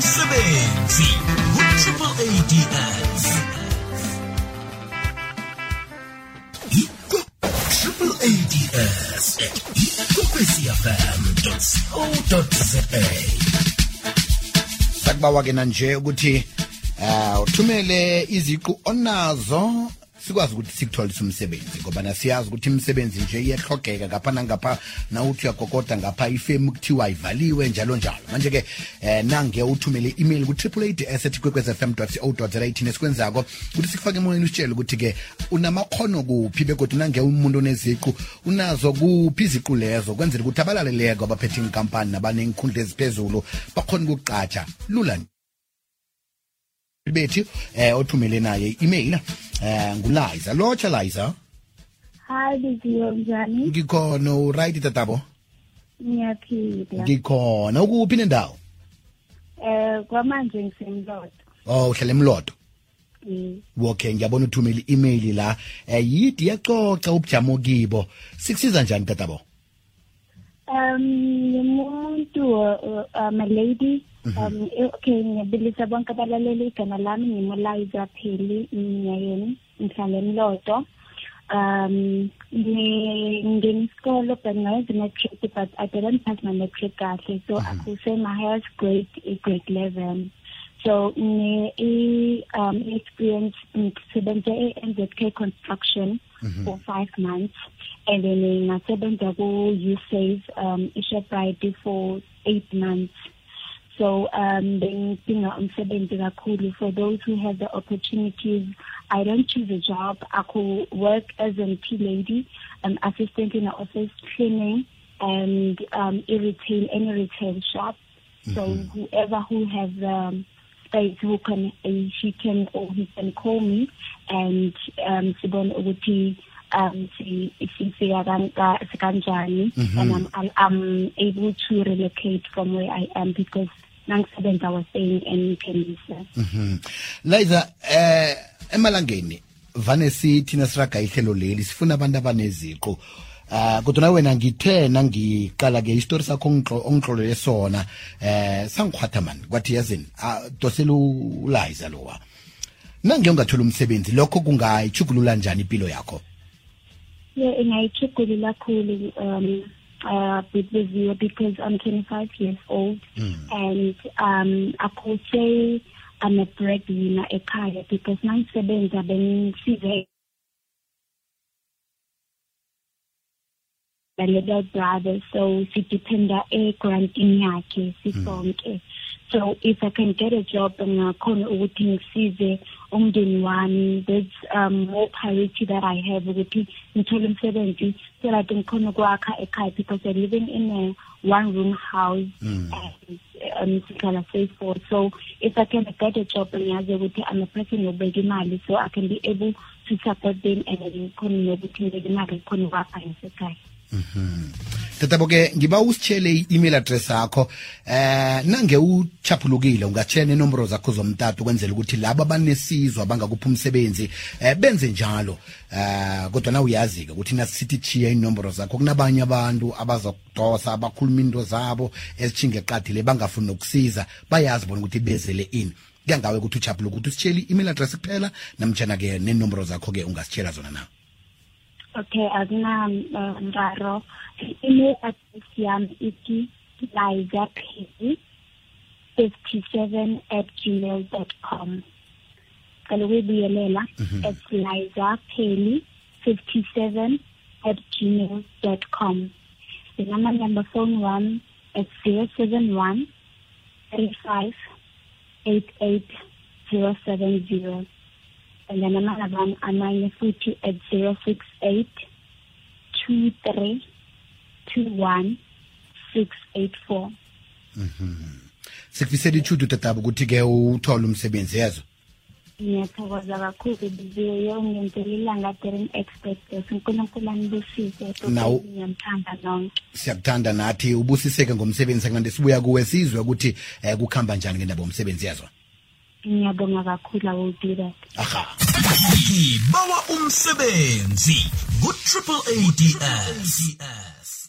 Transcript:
umsebenzi ku-triple ads triple ads ikwekwecfm co za sakubawa ke nanje ukuthi uh uthumele iziqu onazo sikwazi ukuthi sikutholise umsebenzi ngoba nasiyazi ukuthi imisebenzi nje iyahlogeka ngapha nangapha nawuthi uyagogoda ngapha ifemu kuthiwa ivaliwe njalo njalo. Manje-ke eh nange uthumele email ku-triple eight s kwekwez fm co za thina esikwenzako ukuthi sikufake emoyeni usitshele ukuthi-ke unamakhono kuphi begodwa nange umuntu oneziqu unazo kuphi iziqu lezo? Kwenzela ukuthi abalaleleko abaphethe inkampani nabaneenkhundla eziphezulu bakhona ukuqatsha lula. Bethi eh othumele naye i-email eh nguliza. Lotsha liza. Hi, Biziyo njani? ngikhona uright tatabo? Ngiyaphila. ngikhona. Ukuphi nendawo? Eh kwamanje ngisemlodo. oh uhlala emlodo Mm. okay ngiyabona uthumela i-email la. Eh yidi? Yacoca ubujamo kibo. Sikusiza njani tatabo? Um ngimuntu uh, um a lady um eh, okay ngiyabilisa bonke abalaleli igama lami ngimoliza pheli iminyakeni ngihlala emlodo um ngingena isikolo but ngayenza i-matric but i didn't pass my matric kahle so akuse my highest grade i-grade eleven. So ngine i um experience ngisebenze e-NZK construction for five months. And then ngasebenza ku-USAVE um i-Shoprite for eight months so um bengidinga umsebenzi kakhulu for those who have the opportunities. I don't choose a job. I could work as a tea lady an assistant in the office cleaning and um a retail any retail shop. So whoever who has um space who can uh, she can or he can call me and um sibone ukuthi um si sifika kanka- kanjani and I'm, I'm I'm able to relocate from where I am because nangisebenza was staying in Mhm. liza eh emalangeni vane sithi nasiraga ihlelo leli sifuna abantu abaneziqu. Uh kodwa na wena ngithe nangiqala ke isitori sakho ongihlolele sona eh sangikhwatha mani? Kwathi yazini? Ah, dosela uliza lowa. Nange ungathola umsebenzi lokho kungayichugulula njani impilo yakho? Yeah, ingayichugulula kakhulu um uh with the view because I'm 25 years old. And um I could say I'm a breadwinner ekhaya because nangisebenza bengisize my little brother. So sidependa e-grantini yakhe sisonke so if i can get a job ngakhona ukuthi ngisize umndeni wami there's um, more priority that i have ukuthi ngithole umsebenzi so that ngikhona ukwakha ekhaya because i'm living in a one room house and um sihlala safe for so if i can get a job ngiyazi ukuthi i'm a person obeka imali so i can be able to support them and ngikhona nokuthi ngibeka imali ngikhona ukwakha ngisekhaya tatabo ke ngiba usitshele i-email address yakho eh nange uchaphulukile ungatshela nenomboro zakho zomtatu kwenzela ukuthi labo abanesizwe abangakuphi umsebenzi eh benze njalo. Eh kodwa na uyazi-ke ukuthi nasithi chiya inomboro zakho kunabanye abantu abazokudosa abakhuluma into zabo ezitshinge qadile bangafuni nokusiza bayazi bona ukuthi bezele ini. Kuyangawe ukuthi uchaphuluke ukuthi usitshele i-email address kuphela namtshana-ke nenomboro zakho-ke ungasitshela zona na Okay, akunamraro. Eh, I-email address yami ithi liza p 57 at gmail dot com. Kalo kuyibuyelela, it's mhm. liza pheli 57 at gmail dot com. The number number phone one is 071 35 88 070 and then another one amanye futhi at 068 23 21 684 sikufisela ichudu tatabo ukuthi-ke uthole umsebenzi yezo ngiyathokoza kakhulu biziyo ungenzela ilanga during expect unkulunkulu anibusise Nawu- ngiyamthanda nonke. Siyakuthanda nathi ubusiseke ngomsebenzi sakunande sibuya kuwe sizwe ukuthi um kukhamba njani ngendaba yomsebenzi yezo ngiyabonga kakhulu i will do that aha. Bawa umsebenzi ku-triple ads